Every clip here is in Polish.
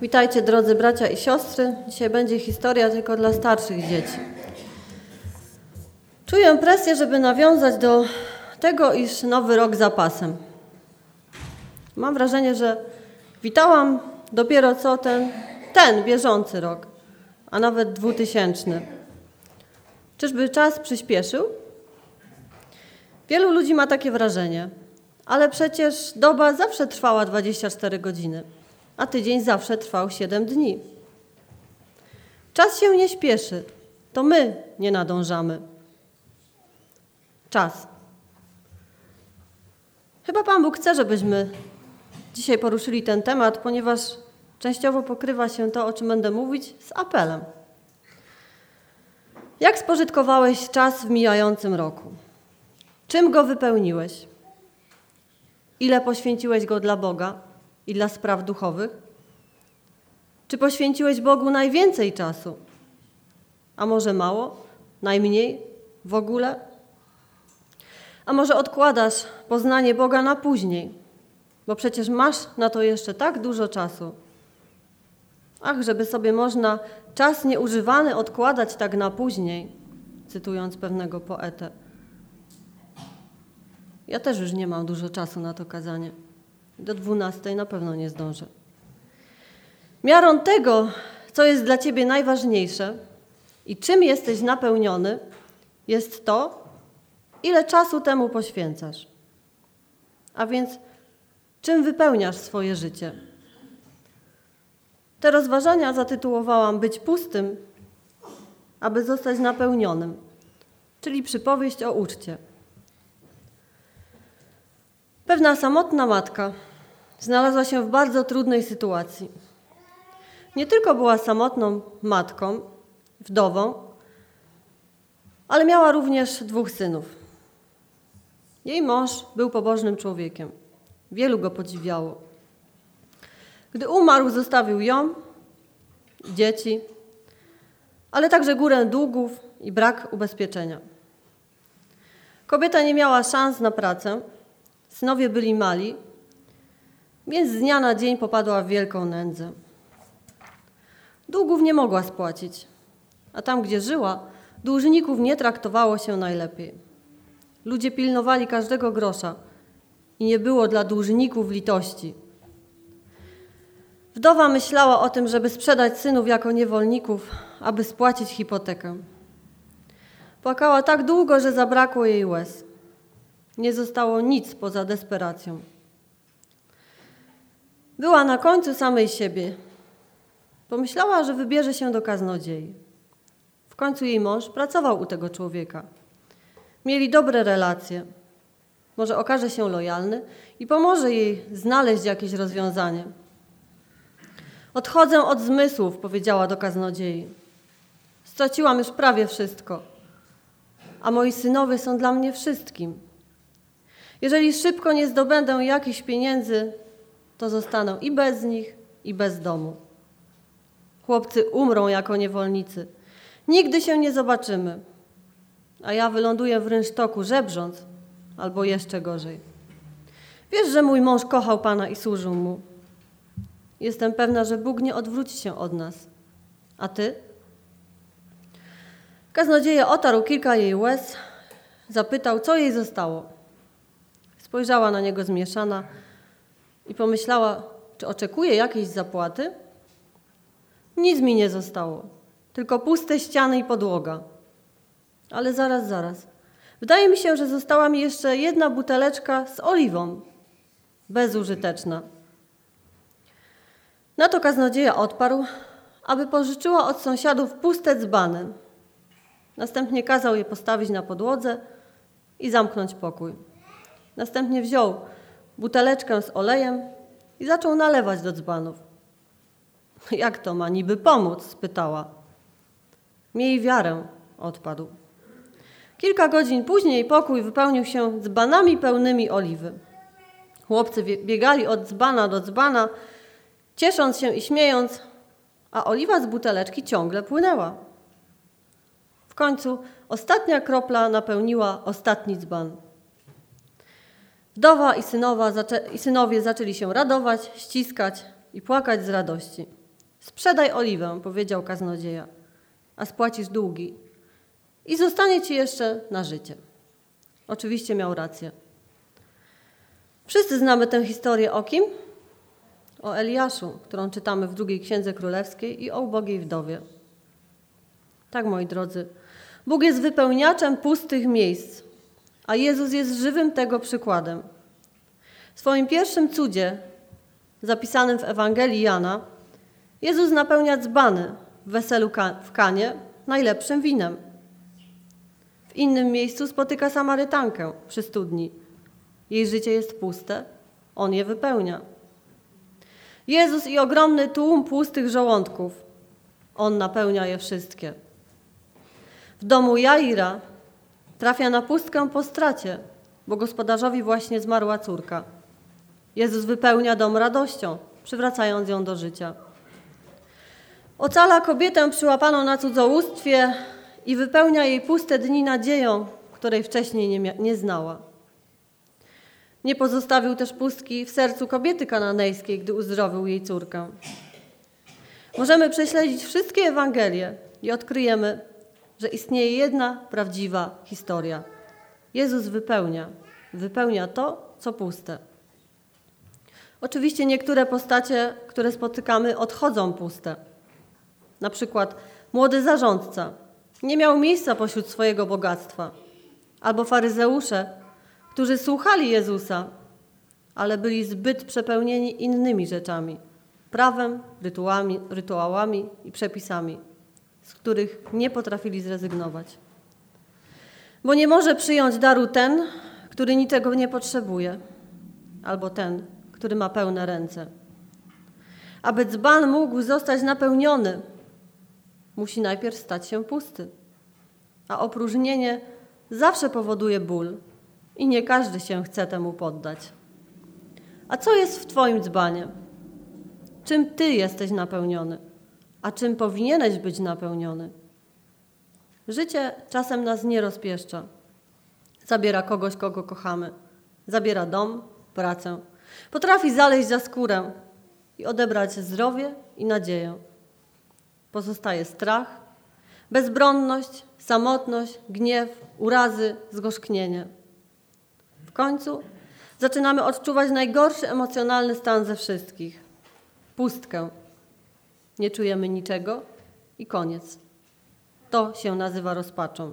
Witajcie drodzy bracia i siostry. Dzisiaj będzie historia tylko dla starszych dzieci. Czuję presję, żeby nawiązać do tego, iż nowy rok za pasem. Mam wrażenie, że witałam dopiero co ten, ten bieżący rok, a nawet dwutysięczny. Czyżby czas przyspieszył? Wielu ludzi ma takie wrażenie, ale przecież doba zawsze trwała 24 godziny a tydzień zawsze trwał 7 dni. Czas się nie śpieszy, to my nie nadążamy. Czas. Chyba Pan Bóg chce, żebyśmy dzisiaj poruszyli ten temat, ponieważ częściowo pokrywa się to, o czym będę mówić, z apelem. Jak spożytkowałeś czas w mijającym roku? Czym go wypełniłeś? Ile poświęciłeś go dla Boga? I dla spraw duchowych? Czy poświęciłeś Bogu najwięcej czasu? A może mało? Najmniej? W ogóle? A może odkładasz poznanie Boga na później? Bo przecież masz na to jeszcze tak dużo czasu. Ach, żeby sobie można czas nieużywany odkładać tak na później, cytując pewnego poetę. Ja też już nie mam dużo czasu na to kazanie. Do 12 na pewno nie zdążę. Miarą tego, co jest dla Ciebie najważniejsze i czym jesteś napełniony, jest to, ile czasu temu poświęcasz. A więc, czym wypełniasz swoje życie. Te rozważania zatytułowałam Być pustym, aby zostać napełnionym, czyli przypowieść o uczcie. Pewna samotna matka znalazła się w bardzo trudnej sytuacji. Nie tylko była samotną matką, wdową, ale miała również dwóch synów. Jej mąż był pobożnym człowiekiem. Wielu go podziwiało. Gdy umarł, zostawił ją, dzieci, ale także górę długów i brak ubezpieczenia. Kobieta nie miała szans na pracę, synowie byli mali, więc z dnia na dzień popadła w wielką nędzę. Długów nie mogła spłacić, a tam, gdzie żyła, dłużników nie traktowało się najlepiej. Ludzie pilnowali każdego grosza i nie było dla dłużników litości. Wdowa myślała o tym, żeby sprzedać synów jako niewolników, aby spłacić hipotekę. Płakała tak długo, że zabrakło jej łez. Nie zostało nic poza desperacją. Była na końcu samej siebie. Pomyślała, że wybierze się do kaznodziei. W końcu jej mąż pracował u tego człowieka. Mieli dobre relacje. Może okaże się lojalny i pomoże jej znaleźć jakieś rozwiązanie. Odchodzę od zmysłów, powiedziała do kaznodziei. Straciłam już prawie wszystko, a moi synowie są dla mnie wszystkim. Jeżeli szybko nie zdobędę jakichś pieniędzy, to zostaną i bez nich, i bez domu. Chłopcy umrą jako niewolnicy. Nigdy się nie zobaczymy. A ja wyląduję w rynsztoku żebrząc, albo jeszcze gorzej. Wiesz, że mój mąż kochał Pana i służył Mu. Jestem pewna, że Bóg nie odwróci się od nas. A Ty? Kaznodzieja otarł kilka jej łez, zapytał, co jej zostało. Spojrzała na niego zmieszana, i pomyślała, czy oczekuje jakiejś zapłaty? Nic mi nie zostało, tylko puste ściany i podłoga. Ale zaraz, zaraz. Wydaje mi się, że została mi jeszcze jedna buteleczka z oliwą. Bezużyteczna. Na to kaznodzieja odparł, aby pożyczyła od sąsiadów puste dzbany. Następnie kazał je postawić na podłodze i zamknąć pokój. Następnie wziął buteleczkę z olejem i zaczął nalewać do dzbanów. Jak to ma niby pomóc? spytała. Miej wiarę, odpadł. Kilka godzin później pokój wypełnił się dzbanami pełnymi oliwy. Chłopcy biegali od dzbana do dzbana, ciesząc się i śmiejąc, a oliwa z buteleczki ciągle płynęła. W końcu ostatnia kropla napełniła ostatni dzban. Wdowa i, synowa, i synowie zaczęli się radować, ściskać i płakać z radości. Sprzedaj oliwę, powiedział kaznodzieja, a spłacisz długi. I zostanie ci jeszcze na życie. Oczywiście miał rację. Wszyscy znamy tę historię o kim? O Eliaszu, którą czytamy w drugiej księdze królewskiej i o ubogiej wdowie. Tak, moi drodzy, Bóg jest wypełniaczem pustych miejsc, a Jezus jest żywym tego przykładem. W swoim pierwszym cudzie, zapisanym w Ewangelii Jana, Jezus napełnia dzbany w weselu w Kanie najlepszym winem. W innym miejscu spotyka Samarytankę przy studni. Jej życie jest puste, on je wypełnia. Jezus i ogromny tłum pustych żołądków, on napełnia je wszystkie. W domu Jaira trafia na pustkę po stracie, bo gospodarzowi właśnie zmarła córka. Jezus wypełnia dom radością, przywracając ją do życia. Ocala kobietę przyłapaną na cudzołóstwie i wypełnia jej puste dni nadzieją, której wcześniej nie, nie znała. Nie pozostawił też pustki w sercu kobiety kananejskiej, gdy uzdrowił jej córkę. Możemy prześledzić wszystkie Ewangelie i odkryjemy, że istnieje jedna prawdziwa historia. Jezus wypełnia, wypełnia to, co puste. Oczywiście niektóre postacie, które spotykamy, odchodzą puste. Na przykład młody zarządca nie miał miejsca pośród swojego bogactwa, albo faryzeusze, którzy słuchali Jezusa, ale byli zbyt przepełnieni innymi rzeczami prawem, rytuałami, rytuałami i przepisami, z których nie potrafili zrezygnować. Bo nie może przyjąć daru ten, który niczego nie potrzebuje, albo ten, który ma pełne ręce. Aby dzban mógł zostać napełniony, musi najpierw stać się pusty. A opróżnienie zawsze powoduje ból i nie każdy się chce temu poddać. A co jest w Twoim dzbanie? Czym Ty jesteś napełniony? A czym powinieneś być napełniony? Życie czasem nas nie rozpieszcza. Zabiera kogoś, kogo kochamy. Zabiera dom, pracę. Potrafi zaleźć za skórę i odebrać zdrowie i nadzieję. Pozostaje strach, bezbronność, samotność, gniew, urazy, zgorzknienie. W końcu zaczynamy odczuwać najgorszy emocjonalny stan ze wszystkich pustkę. Nie czujemy niczego i koniec. To się nazywa rozpaczą.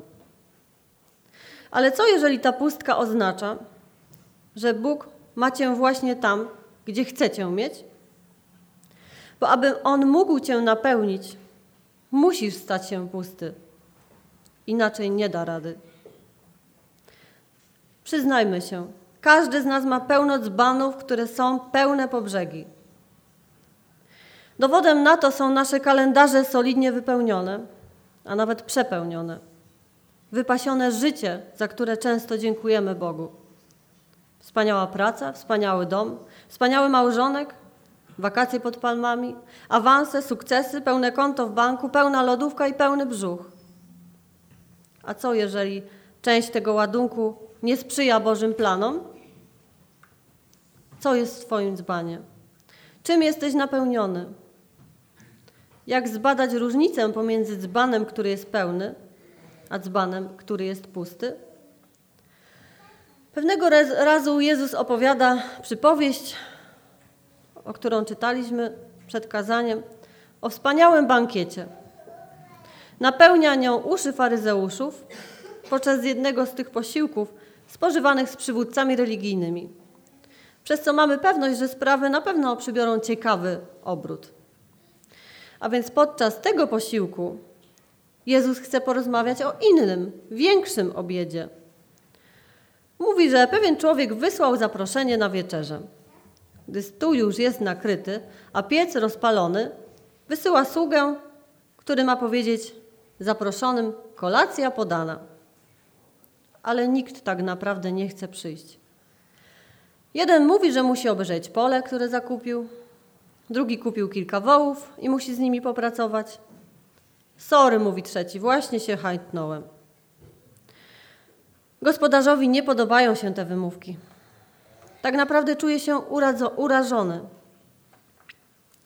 Ale co jeżeli ta pustka oznacza, że Bóg ma cię właśnie tam, gdzie chce cię mieć? Bo aby On mógł cię napełnić, musisz stać się pusty. Inaczej nie da rady. Przyznajmy się, każdy z nas ma pełno dzbanów, które są pełne po brzegi. Dowodem na to są nasze kalendarze solidnie wypełnione, a nawet przepełnione. Wypasione życie, za które często dziękujemy Bogu. Wspaniała praca, wspaniały dom, wspaniały małżonek, wakacje pod palmami, awanse, sukcesy, pełne konto w banku, pełna lodówka i pełny brzuch. A co jeżeli część tego ładunku nie sprzyja Bożym planom? Co jest w Twoim dzbanie? Czym jesteś napełniony? Jak zbadać różnicę pomiędzy dzbanem, który jest pełny, a dzbanem, który jest pusty? Pewnego razu Jezus opowiada przypowieść, o którą czytaliśmy przed kazaniem, o wspaniałym bankiecie. Napełnia nią uszy faryzeuszów podczas jednego z tych posiłków spożywanych z przywódcami religijnymi. Przez co mamy pewność, że sprawy na pewno przybiorą ciekawy obrót. A więc podczas tego posiłku Jezus chce porozmawiać o innym, większym obiedzie. Mówi, że pewien człowiek wysłał zaproszenie na wieczerzę. Gdy stół już jest nakryty, a piec rozpalony, wysyła sługę, który ma powiedzieć zaproszonym kolacja podana. Ale nikt tak naprawdę nie chce przyjść. Jeden mówi, że musi obejrzeć pole, które zakupił, Drugi kupił kilka wołów i musi z nimi popracować. Sorry, mówi trzeci, właśnie się hajtnąłem. Gospodarzowi nie podobają się te wymówki. Tak naprawdę czuje się urażony.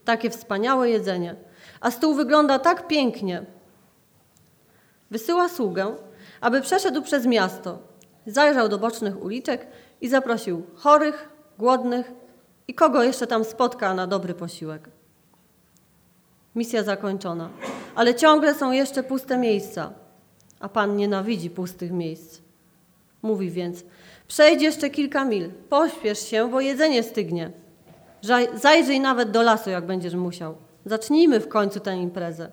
Takie wspaniałe jedzenie, a stół wygląda tak pięknie. Wysyła sługę, aby przeszedł przez miasto, zajrzał do bocznych uliczek i zaprosił chorych, głodnych i kogo jeszcze tam spotka na dobry posiłek. Misja zakończona, ale ciągle są jeszcze puste miejsca, a Pan nienawidzi pustych miejsc. Mówi więc, przejdź jeszcze kilka mil, pośpiesz się, bo jedzenie stygnie. Zajrzyj nawet do lasu, jak będziesz musiał. Zacznijmy w końcu tę imprezę.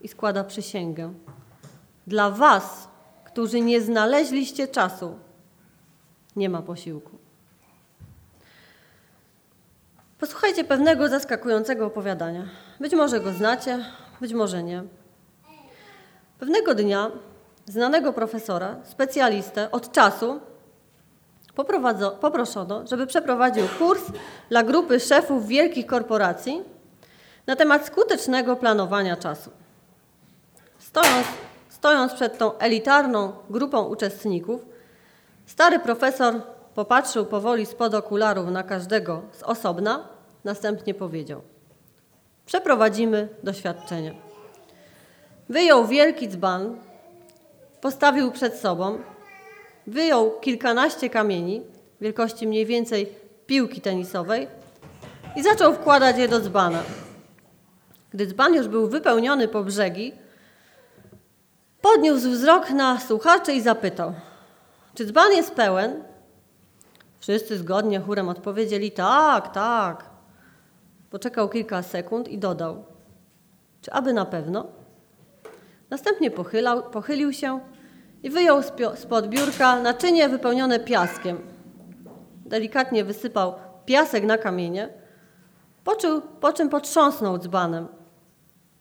I składa przysięgę. Dla was, którzy nie znaleźliście czasu, nie ma posiłku. Posłuchajcie pewnego zaskakującego opowiadania. Być może go znacie, być może nie. Pewnego dnia znanego profesora, specjalistę od czasu, poproszono, żeby przeprowadził kurs dla grupy szefów wielkich korporacji na temat skutecznego planowania czasu. Stojąc, stojąc przed tą elitarną grupą uczestników, stary profesor popatrzył powoli spod okularów na każdego z osobna, następnie powiedział: Przeprowadzimy doświadczenie. Wyjął wielki dzban, postawił przed sobą, wyjął kilkanaście kamieni, wielkości mniej więcej piłki tenisowej, i zaczął wkładać je do dzbana. Gdy dzban już był wypełniony po brzegi, podniósł wzrok na słuchaczy i zapytał: Czy dzban jest pełen? Wszyscy zgodnie chórem odpowiedzieli: Tak, tak. Poczekał kilka sekund i dodał: Czy aby na pewno? Następnie pochylał, pochylił się i wyjął spod biurka naczynie wypełnione piaskiem. Delikatnie wysypał piasek na kamienie, po czym, po czym potrząsnął dzbanem.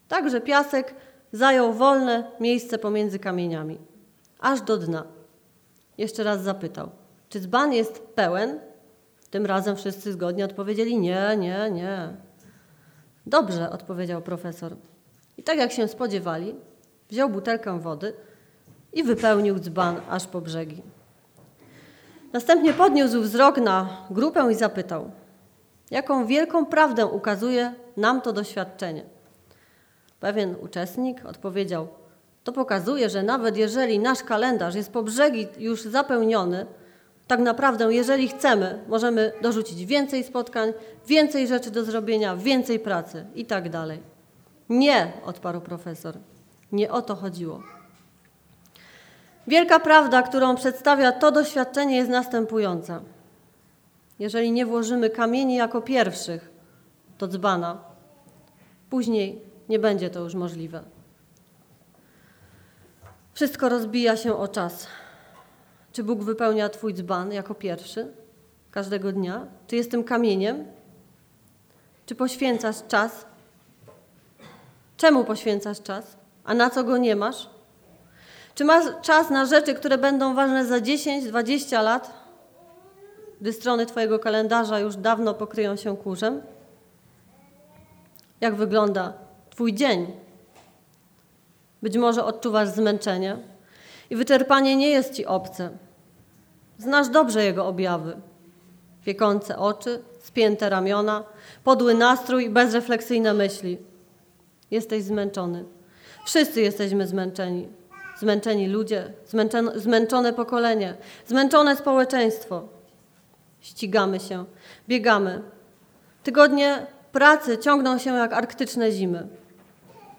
Tak, że piasek zajął wolne miejsce pomiędzy kamieniami, aż do dna. Jeszcze raz zapytał, czy dzban jest pełen? Tym razem wszyscy zgodnie odpowiedzieli nie, nie, nie. Dobrze, odpowiedział profesor. I tak jak się spodziewali, wziął butelkę wody i wypełnił dzban aż po brzegi. Następnie podniósł wzrok na grupę i zapytał, jaką wielką prawdę ukazuje nam to doświadczenie. Pewien uczestnik odpowiedział, to pokazuje, że nawet jeżeli nasz kalendarz jest po brzegi już zapełniony, tak naprawdę, jeżeli chcemy, możemy dorzucić więcej spotkań, więcej rzeczy do zrobienia, więcej pracy i tak dalej. Nie, odparł profesor. Nie o to chodziło. Wielka prawda, którą przedstawia to doświadczenie, jest następująca. Jeżeli nie włożymy kamieni jako pierwszych do dzbana, później nie będzie to już możliwe. Wszystko rozbija się o czas. Czy Bóg wypełnia Twój dzban jako pierwszy każdego dnia? Czy jest tym kamieniem? Czy poświęcasz czas? Czemu poświęcasz czas? A na co go nie masz? Czy masz czas na rzeczy, które będą ważne za 10-20 lat, gdy strony Twojego kalendarza już dawno pokryją się kurzem? Jak wygląda Twój dzień? Być może odczuwasz zmęczenie i wyczerpanie nie jest Ci obce. Znasz dobrze jego objawy. Wiekące oczy, spięte ramiona, podły nastrój i bezrefleksyjne myśli. Jesteś zmęczony. Wszyscy jesteśmy zmęczeni. Zmęczeni ludzie, zmęczone, zmęczone pokolenie, zmęczone społeczeństwo. Ścigamy się, biegamy. Tygodnie pracy ciągną się jak arktyczne zimy.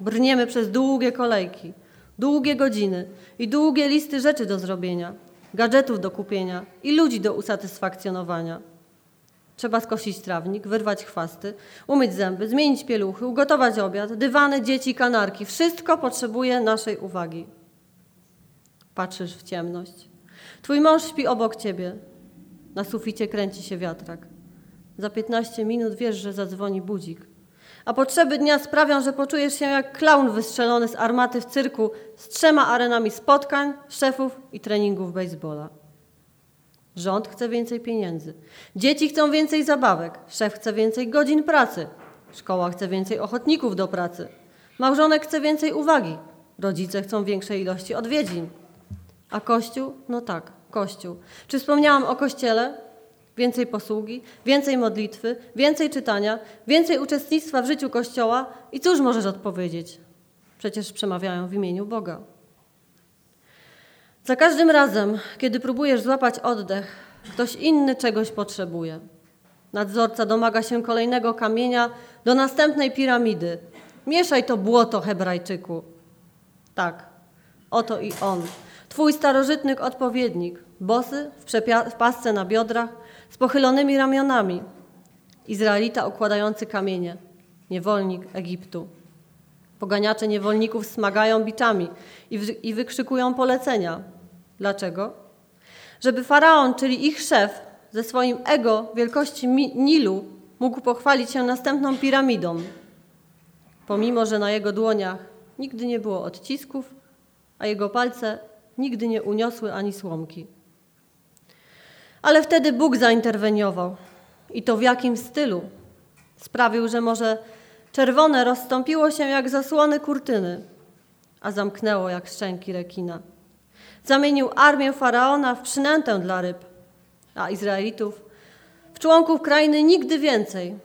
Brniemy przez długie kolejki, długie godziny i długie listy rzeczy do zrobienia, gadżetów do kupienia i ludzi do usatysfakcjonowania. Trzeba skosić trawnik, wyrwać chwasty, umyć zęby, zmienić pieluchy, ugotować obiad, dywany, dzieci, kanarki. Wszystko potrzebuje naszej uwagi. Patrzysz w ciemność. Twój mąż śpi obok ciebie. Na suficie kręci się wiatrak. Za 15 minut wiesz, że zadzwoni budzik. A potrzeby dnia sprawią, że poczujesz się jak klaun wystrzelony z armaty w cyrku z trzema arenami spotkań, szefów i treningów baseballa. Rząd chce więcej pieniędzy. Dzieci chcą więcej zabawek. Szef chce więcej godzin pracy. Szkoła chce więcej ochotników do pracy. Małżonek chce więcej uwagi. Rodzice chcą większej ilości odwiedzin. A Kościół? No tak, Kościół. Czy wspomniałam o Kościele? Więcej posługi, więcej modlitwy, więcej czytania, więcej uczestnictwa w życiu Kościoła i cóż możesz odpowiedzieć? Przecież przemawiają w imieniu Boga. Za każdym razem, kiedy próbujesz złapać oddech, ktoś inny czegoś potrzebuje. Nadzorca domaga się kolejnego kamienia do następnej piramidy. Mieszaj to błoto, Hebrajczyku. Tak, oto i on, twój starożytny odpowiednik, bosy w, w pasce na biodrach, z pochylonymi ramionami. Izraelita okładający kamienie, niewolnik Egiptu. Poganiacze niewolników smagają biczami i, w, i wykrzykują polecenia. Dlaczego? Żeby faraon, czyli ich szef, ze swoim ego wielkości Nilu mógł pochwalić się następną piramidą. Pomimo, że na jego dłoniach nigdy nie było odcisków, a jego palce nigdy nie uniosły ani słomki. Ale wtedy Bóg zainterweniował. I to w jakim stylu? Sprawił, że może czerwone rozstąpiło się jak zasłony kurtyny, a zamknęło jak szczęki rekina. Zamienił armię faraona w przynętę dla ryb, a Izraelitów w członków krainy nigdy więcej.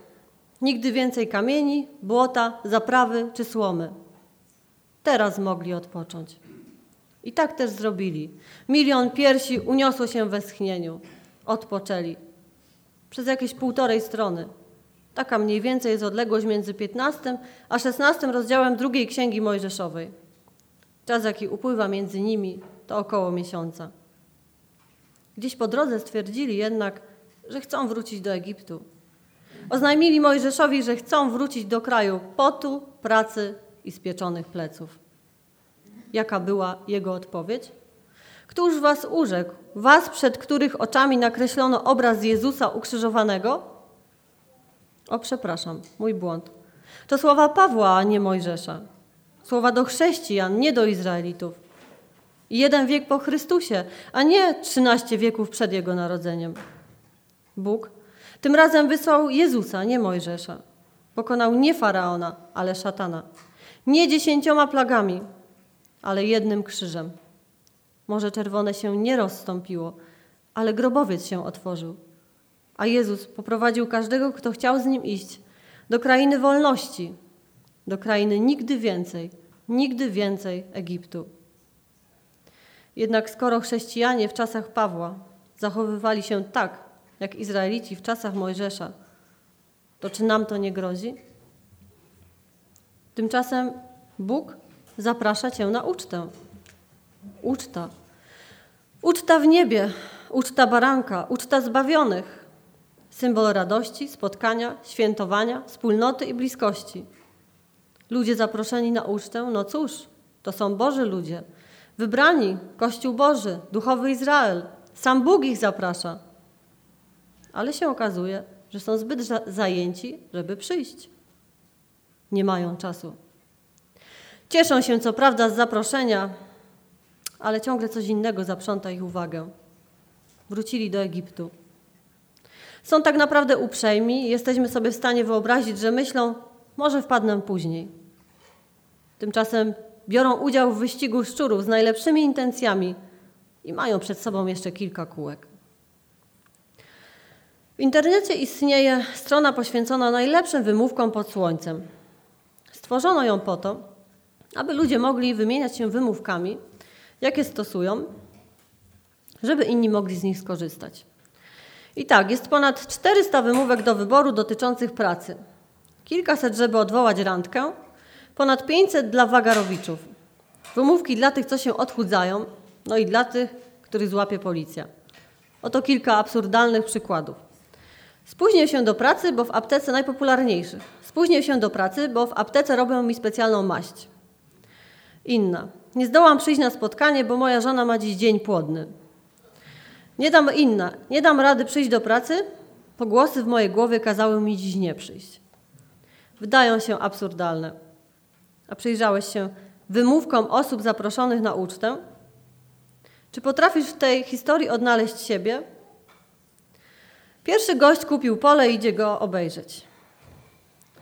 Nigdy więcej kamieni, błota, zaprawy czy słomy. Teraz mogli odpocząć. I tak też zrobili. Milion piersi uniosło się we schnieniu odpoczęli. Przez jakieś półtorej strony. Taka mniej więcej jest odległość między 15 a 16 rozdziałem drugiej Księgi Mojżeszowej. Czas, jaki upływa między nimi, to około miesiąca. Gdzieś po drodze stwierdzili jednak, że chcą wrócić do Egiptu. Oznajmili Mojżeszowi, że chcą wrócić do kraju potu, pracy i spieczonych pleców. Jaka była jego odpowiedź? Któż was urzekł? Was, przed których oczami nakreślono obraz Jezusa ukrzyżowanego? O, przepraszam, mój błąd. To słowa Pawła, a nie Mojżesza. Słowa do chrześcijan, nie do Izraelitów. Jeden wiek po Chrystusie, a nie trzynaście wieków przed Jego narodzeniem. Bóg tym razem wysłał Jezusa, nie Mojżesza. Pokonał nie Faraona, ale szatana. Nie dziesięcioma plagami, ale jednym krzyżem. Morze Czerwone się nie rozstąpiło, ale grobowiec się otworzył. A Jezus poprowadził każdego, kto chciał z nim iść, do krainy wolności, do krainy nigdy więcej, nigdy więcej Egiptu. Jednak skoro chrześcijanie w czasach Pawła zachowywali się tak, jak Izraelici w czasach Mojżesza, to czy nam to nie grozi? Tymczasem Bóg zaprasza cię na ucztę. Uczta. Uczta w niebie, uczta baranka, uczta zbawionych. Symbol radości, spotkania, świętowania, wspólnoty i bliskości. Ludzie zaproszeni na ucztę, no cóż, to są Boży ludzie. Wybrani, Kościół Boży, duchowy Izrael. Sam Bóg ich zaprasza. Ale się okazuje, że są zbyt zajęci, żeby przyjść. Nie mają czasu. Cieszą się co prawda z zaproszenia, ale ciągle coś innego zaprząta ich uwagę. Wrócili do Egiptu. Są tak naprawdę uprzejmi jesteśmy sobie w stanie wyobrazić, że myślą, może wpadnę później. Tymczasem biorą udział w wyścigu szczurów z najlepszymi intencjami i mają przed sobą jeszcze kilka kółek. W internecie istnieje strona poświęcona najlepszym wymówkom pod słońcem. Stworzono ją po to, aby ludzie mogli wymieniać się wymówkami, jakie stosują, żeby inni mogli z nich skorzystać. I tak, jest ponad 400 wymówek do wyboru dotyczących pracy. Kilkaset, żeby odwołać randkę, ponad 500 dla wagarowiczów. Wymówki dla tych, co się odchudzają, no i dla tych, których złapie policja. Oto kilka absurdalnych przykładów. Spóźnię się do pracy, bo w aptece najpopularniejszych. Spóźnię się do pracy, bo w aptece robią mi specjalną maść. Inna. Nie zdołam przyjść na spotkanie, bo moja żona ma dziś dzień płodny. Nie dam inna. Nie dam rady przyjść do pracy, bo głosy w mojej głowie kazały mi dziś nie przyjść. Wydają się absurdalne. A przyjrzałeś się wymówkom osób zaproszonych na ucztę? Czy potrafisz w tej historii odnaleźć siebie? Pierwszy gość kupił pole i idzie go obejrzeć.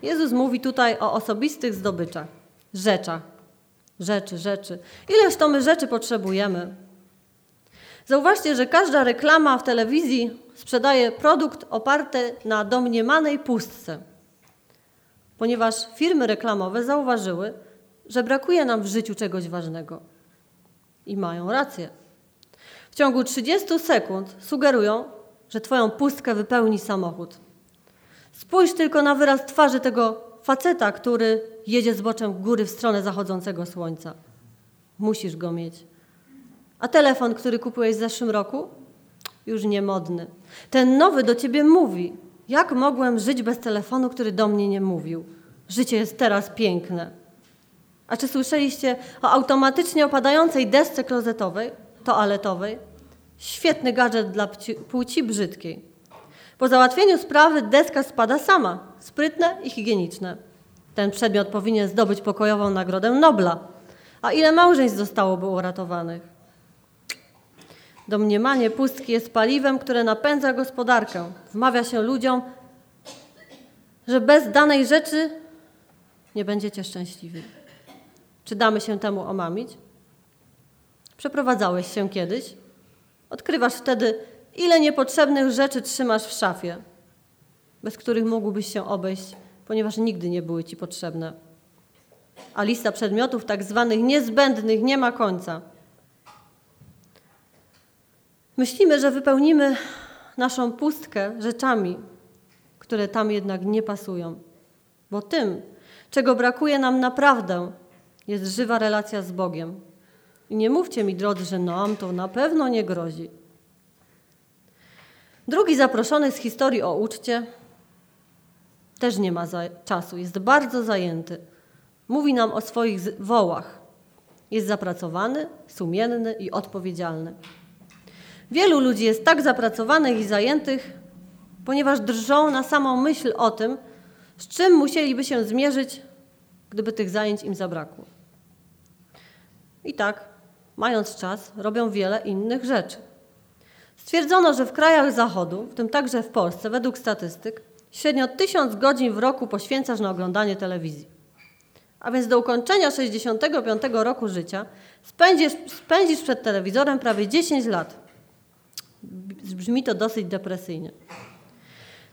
Jezus mówi tutaj o osobistych zdobyczach, rzeczach, Rzeczy, rzeczy. Ileż to my rzeczy potrzebujemy? Zauważcie, że każda reklama w telewizji sprzedaje produkt oparty na domniemanej pustce, ponieważ firmy reklamowe zauważyły, że brakuje nam w życiu czegoś ważnego. I mają rację. W ciągu 30 sekund sugerują, że Twoją pustkę wypełni samochód. Spójrz tylko na wyraz twarzy tego faceta, który jedzie z boczem góry w stronę zachodzącego słońca. Musisz go mieć. A telefon, który kupiłeś w zeszłym roku? Już niemodny. Ten nowy do ciebie mówi. Jak mogłem żyć bez telefonu, który do mnie nie mówił? Życie jest teraz piękne. A czy słyszeliście o automatycznie opadającej desce klozetowej, toaletowej? Świetny gadżet dla płci brzydkiej. Po załatwieniu sprawy deska spada sama, sprytne i higieniczne. Ten przedmiot powinien zdobyć pokojową Nagrodę Nobla. A ile małżeństw zostałoby uratowanych? Domniemanie pustki jest paliwem, które napędza gospodarkę. Wmawia się ludziom, że bez danej rzeczy nie będziecie szczęśliwi. Czy damy się temu omamić? Przeprowadzałeś się kiedyś? Odkrywasz wtedy, ile niepotrzebnych rzeczy trzymasz w szafie, bez których mógłbyś się obejść, ponieważ nigdy nie były ci potrzebne. A lista przedmiotów tak zwanych niezbędnych nie ma końca. Myślimy, że wypełnimy naszą pustkę rzeczami, które tam jednak nie pasują, bo tym, czego brakuje nam naprawdę, jest żywa relacja z Bogiem. I nie mówcie mi, drodzy, że nam to na pewno nie grozi. Drugi zaproszony z historii o uczcie też nie ma czasu, jest bardzo zajęty. Mówi nam o swoich wołach. Jest zapracowany, sumienny i odpowiedzialny. Wielu ludzi jest tak zapracowanych i zajętych, ponieważ drżą na samą myśl o tym, z czym musieliby się zmierzyć, gdyby tych zajęć im zabrakło. I tak, mając czas, robią wiele innych rzeczy. Stwierdzono, że w krajach Zachodu, w tym także w Polsce, według statystyk, średnio tysiąc godzin w roku poświęcasz na oglądanie telewizji. A więc do ukończenia 65 roku życia spędzisz, spędzisz przed telewizorem prawie 10 lat. Brzmi to dosyć depresyjnie.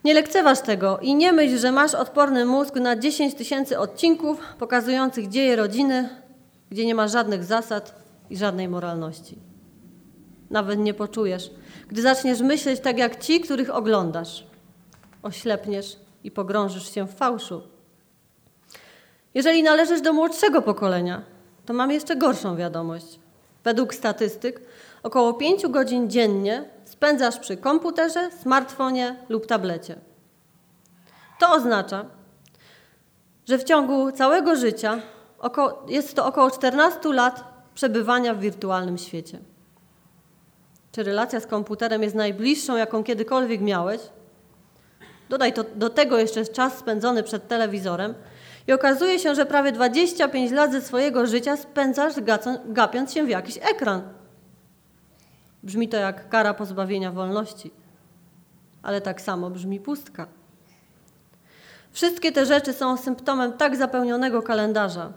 Nie lekceważ tego i nie myśl, że masz odporny mózg na 10 tysięcy odcinków pokazujących dzieje rodziny, gdzie nie ma żadnych zasad i żadnej moralności. Nawet nie poczujesz, gdy zaczniesz myśleć tak jak ci, których oglądasz. Oślepniesz i pogrążysz się w fałszu. Jeżeli należysz do młodszego pokolenia, to mam jeszcze gorszą wiadomość. Według statystyk około 5 godzin dziennie spędzasz przy komputerze, smartfonie lub tablecie. To oznacza, że w ciągu całego życia jest to około 14 lat przebywania w wirtualnym świecie. Czy relacja z komputerem jest najbliższą, jaką kiedykolwiek miałeś? Dodaj to, do tego jeszcze czas spędzony przed telewizorem i okazuje się, że prawie 25 lat ze swojego życia spędzasz gapiąc się w jakiś ekran. Brzmi to jak kara pozbawienia wolności, ale tak samo brzmi pustka. Wszystkie te rzeczy są symptomem tak zapełnionego kalendarza,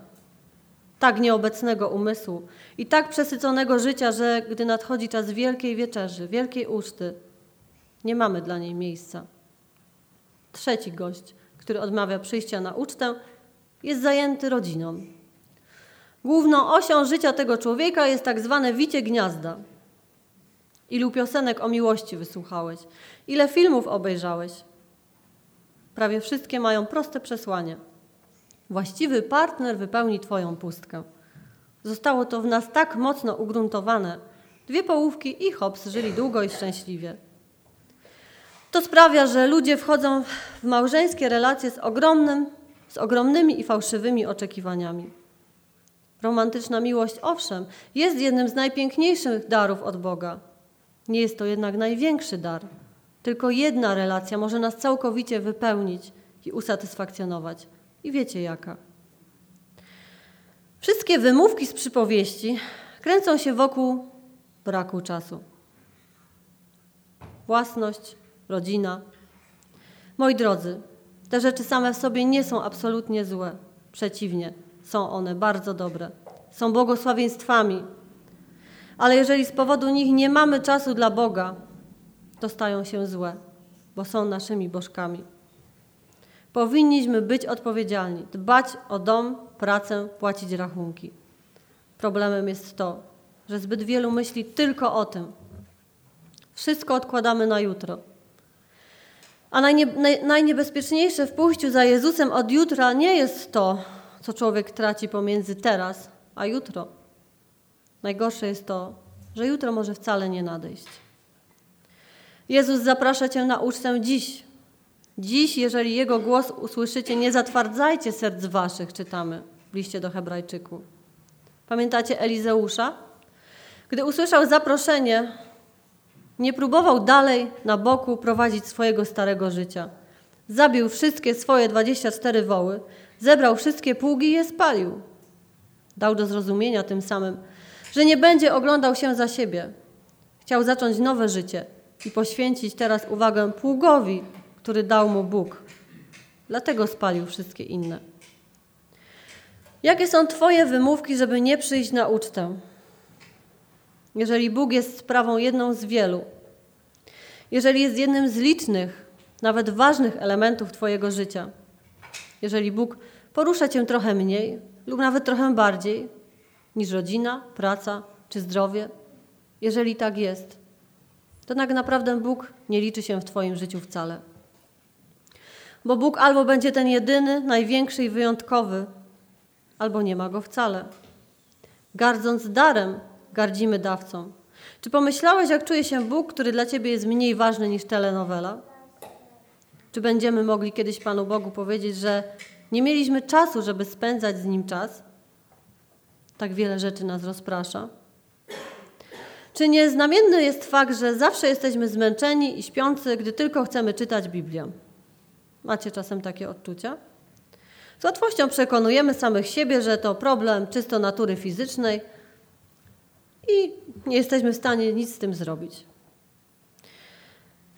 tak nieobecnego umysłu i tak przesyconego życia, że gdy nadchodzi czas wielkiej wieczerzy, wielkiej uczty, nie mamy dla niej miejsca. Trzeci gość, który odmawia przyjścia na ucztę, jest zajęty rodziną. Główną osią życia tego człowieka jest tak zwane wicie gniazda. Ilu piosenek o miłości wysłuchałeś? Ile filmów obejrzałeś? Prawie wszystkie mają proste przesłanie – Właściwy partner wypełni Twoją pustkę. Zostało to w nas tak mocno ugruntowane. Dwie połówki i hops żyli długo i szczęśliwie. To sprawia, że ludzie wchodzą w małżeńskie relacje z, ogromnym, z ogromnymi i fałszywymi oczekiwaniami. Romantyczna miłość, owszem, jest jednym z najpiękniejszych darów od Boga. Nie jest to jednak największy dar. Tylko jedna relacja może nas całkowicie wypełnić i usatysfakcjonować. I wiecie jaka. Wszystkie wymówki z przypowieści kręcą się wokół braku czasu. Własność, rodzina. Moi drodzy, te rzeczy same w sobie nie są absolutnie złe. Przeciwnie, są one bardzo dobre. Są błogosławieństwami. Ale jeżeli z powodu nich nie mamy czasu dla Boga, to stają się złe, bo są naszymi bożkami. Powinniśmy być odpowiedzialni, dbać o dom, pracę, płacić rachunki. Problemem jest to, że zbyt wielu myśli tylko o tym. Wszystko odkładamy na jutro. A najnie, naj, najniebezpieczniejsze w pójściu za Jezusem od jutra nie jest to, co człowiek traci pomiędzy teraz a jutro. Najgorsze jest to, że jutro może wcale nie nadejść. Jezus zaprasza Cię na ucztę dziś. Dziś, jeżeli Jego głos usłyszycie, nie zatwardzajcie serc Waszych, czytamy w liście do Hebrajczyków. Pamiętacie Elizeusza? Gdy usłyszał zaproszenie, nie próbował dalej na boku prowadzić swojego starego życia. Zabił wszystkie swoje 24 woły, zebrał wszystkie pługi i je spalił. Dał do zrozumienia tym samym, że nie będzie oglądał się za siebie. Chciał zacząć nowe życie i poświęcić teraz uwagę pługowi, który dał mu Bóg. Dlatego spalił wszystkie inne. Jakie są Twoje wymówki, żeby nie przyjść na ucztę? Jeżeli Bóg jest sprawą jedną z wielu, jeżeli jest jednym z licznych, nawet ważnych elementów Twojego życia, jeżeli Bóg porusza Cię trochę mniej lub nawet trochę bardziej niż rodzina, praca czy zdrowie, jeżeli tak jest, to tak naprawdę Bóg nie liczy się w Twoim życiu wcale. Bo Bóg albo będzie ten jedyny, największy i wyjątkowy, albo nie ma go wcale. Gardząc darem, gardzimy dawcą. Czy pomyślałeś, jak czuje się Bóg, który dla ciebie jest mniej ważny niż telenowela? Czy będziemy mogli kiedyś Panu Bogu powiedzieć, że nie mieliśmy czasu, żeby spędzać z Nim czas? Tak wiele rzeczy nas rozprasza. Czy nieznamienny jest fakt, że zawsze jesteśmy zmęczeni i śpiący, gdy tylko chcemy czytać Biblię? Macie czasem takie odczucia? Z łatwością przekonujemy samych siebie, że to problem czysto natury fizycznej i nie jesteśmy w stanie nic z tym zrobić.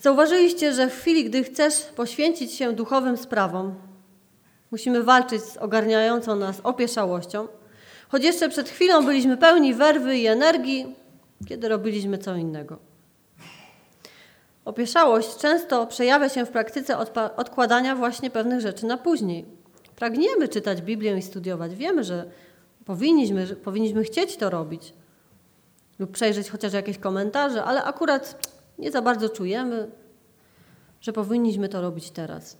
Zauważyliście, że w chwili, gdy chcesz poświęcić się duchowym sprawom, musimy walczyć z ogarniającą nas opieszałością, choć jeszcze przed chwilą byliśmy pełni werwy i energii, kiedy robiliśmy co innego. Opieszałość często przejawia się w praktyce odkładania właśnie pewnych rzeczy na później. Pragniemy czytać Biblię i studiować. Wiemy, że powinniśmy, że powinniśmy chcieć to robić lub przejrzeć chociaż jakieś komentarze, ale akurat nie za bardzo czujemy, że powinniśmy to robić teraz.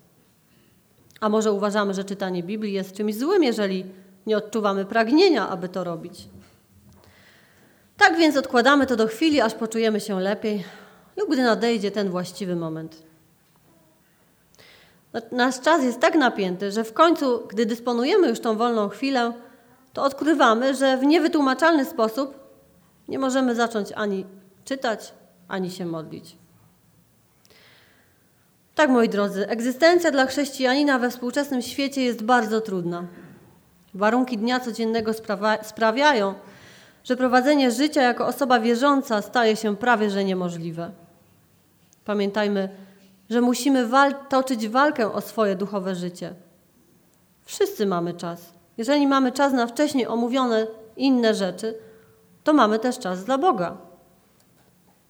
A może uważamy, że czytanie Biblii jest czymś złym, jeżeli nie odczuwamy pragnienia, aby to robić. Tak więc odkładamy to do chwili, aż poczujemy się lepiej, lub gdy nadejdzie ten właściwy moment. Nasz czas jest tak napięty, że w końcu, gdy dysponujemy już tą wolną chwilę, to odkrywamy, że w niewytłumaczalny sposób nie możemy zacząć ani czytać, ani się modlić. Tak, moi drodzy, egzystencja dla chrześcijanina we współczesnym świecie jest bardzo trudna. Warunki dnia codziennego sprawiają, że prowadzenie życia jako osoba wierząca staje się prawie że niemożliwe. Pamiętajmy, że musimy wal toczyć walkę o swoje duchowe życie. Wszyscy mamy czas. Jeżeli mamy czas na wcześniej omówione inne rzeczy, mamy też czas dla Boga.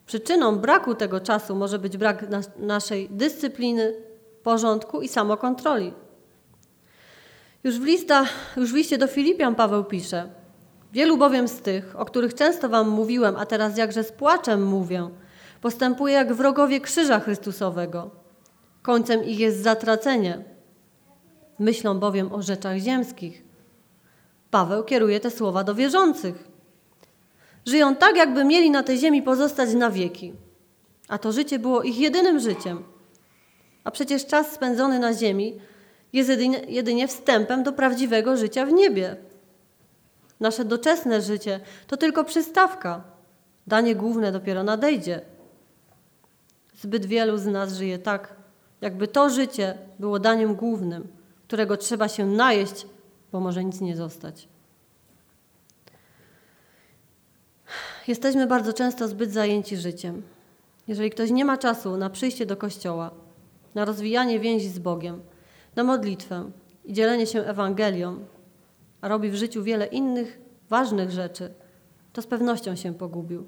Przyczyną braku tego czasu może być brak nas naszej dyscypliny, porządku i samokontroli. Już w, lista, już w liście do Filipian Paweł pisze: Wielu bowiem z tych, o których często Wam mówiłem, a teraz jakże z płaczem mówię, postępuje jak wrogowie krzyża Chrystusowego. Końcem ich jest zatracenie. Myślą bowiem o rzeczach ziemskich. Paweł kieruje te słowa do wierzących. Żyją tak, jakby mieli na tej ziemi pozostać na wieki. A to życie było ich jedynym życiem. A przecież czas spędzony na ziemi jest jedynie, jedynie wstępem do prawdziwego życia w niebie. Nasze doczesne życie to tylko przystawka. Danie główne dopiero nadejdzie. Zbyt wielu z nas żyje tak, jakby to życie było daniem głównym, którego trzeba się najeść, bo może nic nie zostać. Jesteśmy bardzo często zbyt zajęci życiem. Jeżeli ktoś nie ma czasu na przyjście do kościoła, na rozwijanie więzi z Bogiem, na modlitwę i dzielenie się Ewangelią, a robi w życiu wiele innych ważnych rzeczy, to z pewnością się pogubił.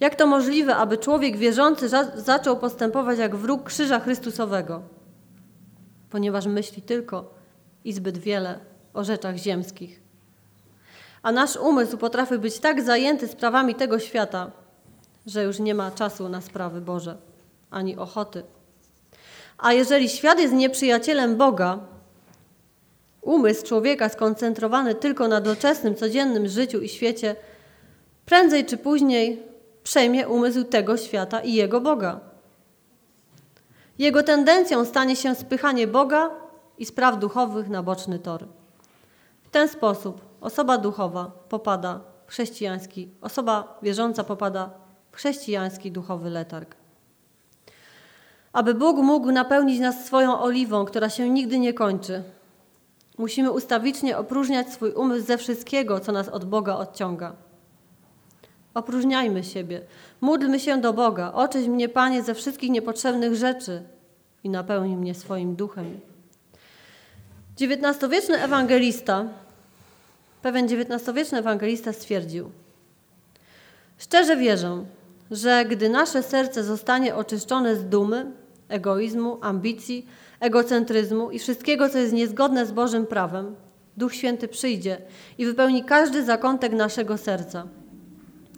Jak to możliwe, aby człowiek wierzący za zaczął postępować jak wróg krzyża Chrystusowego? Ponieważ myśli tylko i zbyt wiele o rzeczach ziemskich. A nasz umysł potrafi być tak zajęty sprawami tego świata, że już nie ma czasu na sprawy Boże, ani ochoty. A jeżeli świat jest nieprzyjacielem Boga, umysł człowieka skoncentrowany tylko na doczesnym, codziennym życiu i świecie, prędzej czy później przejmie umysł tego świata i jego Boga. Jego tendencją stanie się spychanie Boga i spraw duchowych na boczny tor. W ten sposób osoba duchowa popada w chrześcijański, osoba wierząca popada w chrześcijański duchowy letarg. Aby Bóg mógł napełnić nas swoją oliwą, która się nigdy nie kończy, musimy ustawicznie opróżniać swój umysł ze wszystkiego, co nas od Boga odciąga. Opróżniajmy siebie, módlmy się do Boga, oczyś mnie, Panie, ze wszystkich niepotrzebnych rzeczy i napełnij mnie swoim duchem. XIX-wieczny ewangelista, pewien XIX-wieczny ewangelista stwierdził: Szczerze wierzę, że gdy nasze serce zostanie oczyszczone z dumy, egoizmu, ambicji, egocentryzmu i wszystkiego, co jest niezgodne z Bożym prawem, Duch Święty przyjdzie i wypełni każdy zakątek naszego serca.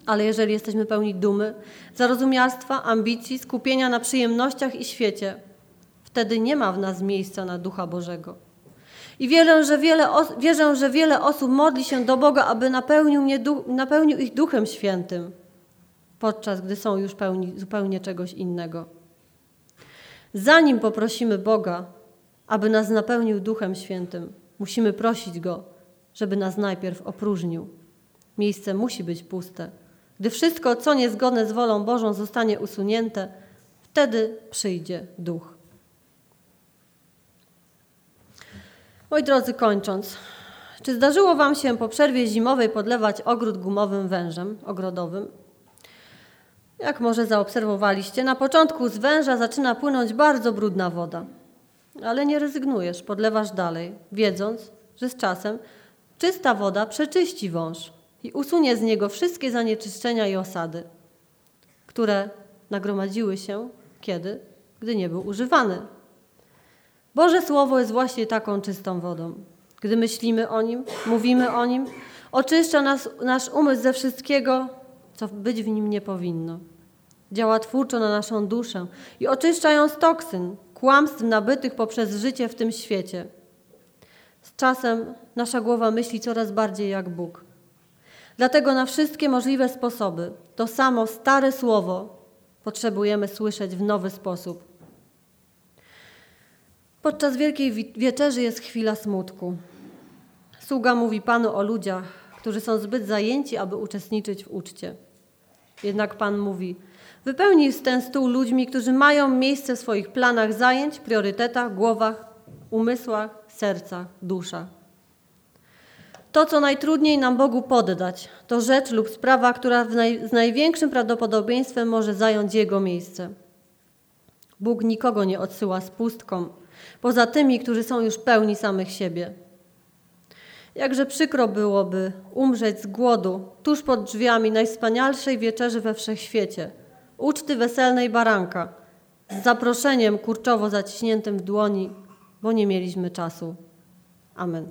Ale jeżeli jesteśmy pełni dumy, zarozumialstwa, ambicji, skupienia na przyjemnościach i świecie, wtedy nie ma w nas miejsca na Ducha Bożego. I wierzę, że wiele, wierzę, że wiele osób modli się do Boga, aby napełnił, mnie, napełnił ich Duchem Świętym, podczas gdy są już pełni zupełnie czegoś innego. Zanim poprosimy Boga, aby nas napełnił Duchem Świętym, musimy prosić Go, żeby nas najpierw opróżnił. Miejsce musi być puste. Gdy wszystko, co niezgodne z wolą Bożą, zostanie usunięte, wtedy przyjdzie Duch. Moi drodzy, kończąc, czy zdarzyło Wam się po przerwie zimowej podlewać ogród gumowym wężem ogrodowym? Jak może zaobserwowaliście, na początku z węża zaczyna płynąć bardzo brudna woda. Ale nie rezygnujesz, podlewasz dalej, wiedząc, że z czasem czysta woda przeczyści wąż i usunie z niego wszystkie zanieczyszczenia i osady, które nagromadziły się kiedy? Gdy nie był używany. Boże Słowo jest właśnie taką czystą wodą. Gdy myślimy o nim, mówimy o nim, oczyszcza nas, nasz umysł ze wszystkiego, co być w nim nie powinno. Działa twórczo na naszą duszę i oczyszcza ją z toksyn, kłamstw nabytych poprzez życie w tym świecie. Z czasem nasza głowa myśli coraz bardziej jak Bóg. Dlatego na wszystkie możliwe sposoby to samo stare słowo potrzebujemy słyszeć w nowy sposób. Podczas Wielkiej Wieczerzy jest chwila smutku. Sługa mówi Panu o ludziach, którzy są zbyt zajęci, aby uczestniczyć w uczcie. Jednak Pan mówi: Wypełnij ten stół ludźmi, którzy mają miejsce w swoich planach zajęć, priorytetach, głowach, umysłach, sercach, duszach. To, co najtrudniej nam Bogu poddać, to rzecz lub sprawa, która naj, z największym prawdopodobieństwem może zająć Jego miejsce. Bóg nikogo nie odsyła z pustką, poza tymi, którzy są już pełni samych siebie. Jakże przykro byłoby umrzeć z głodu tuż pod drzwiami najwspanialszej wieczerzy we wszechświecie, uczty weselnej baranka, z zaproszeniem kurczowo zaciśniętym w dłoni, bo nie mieliśmy czasu. Amen.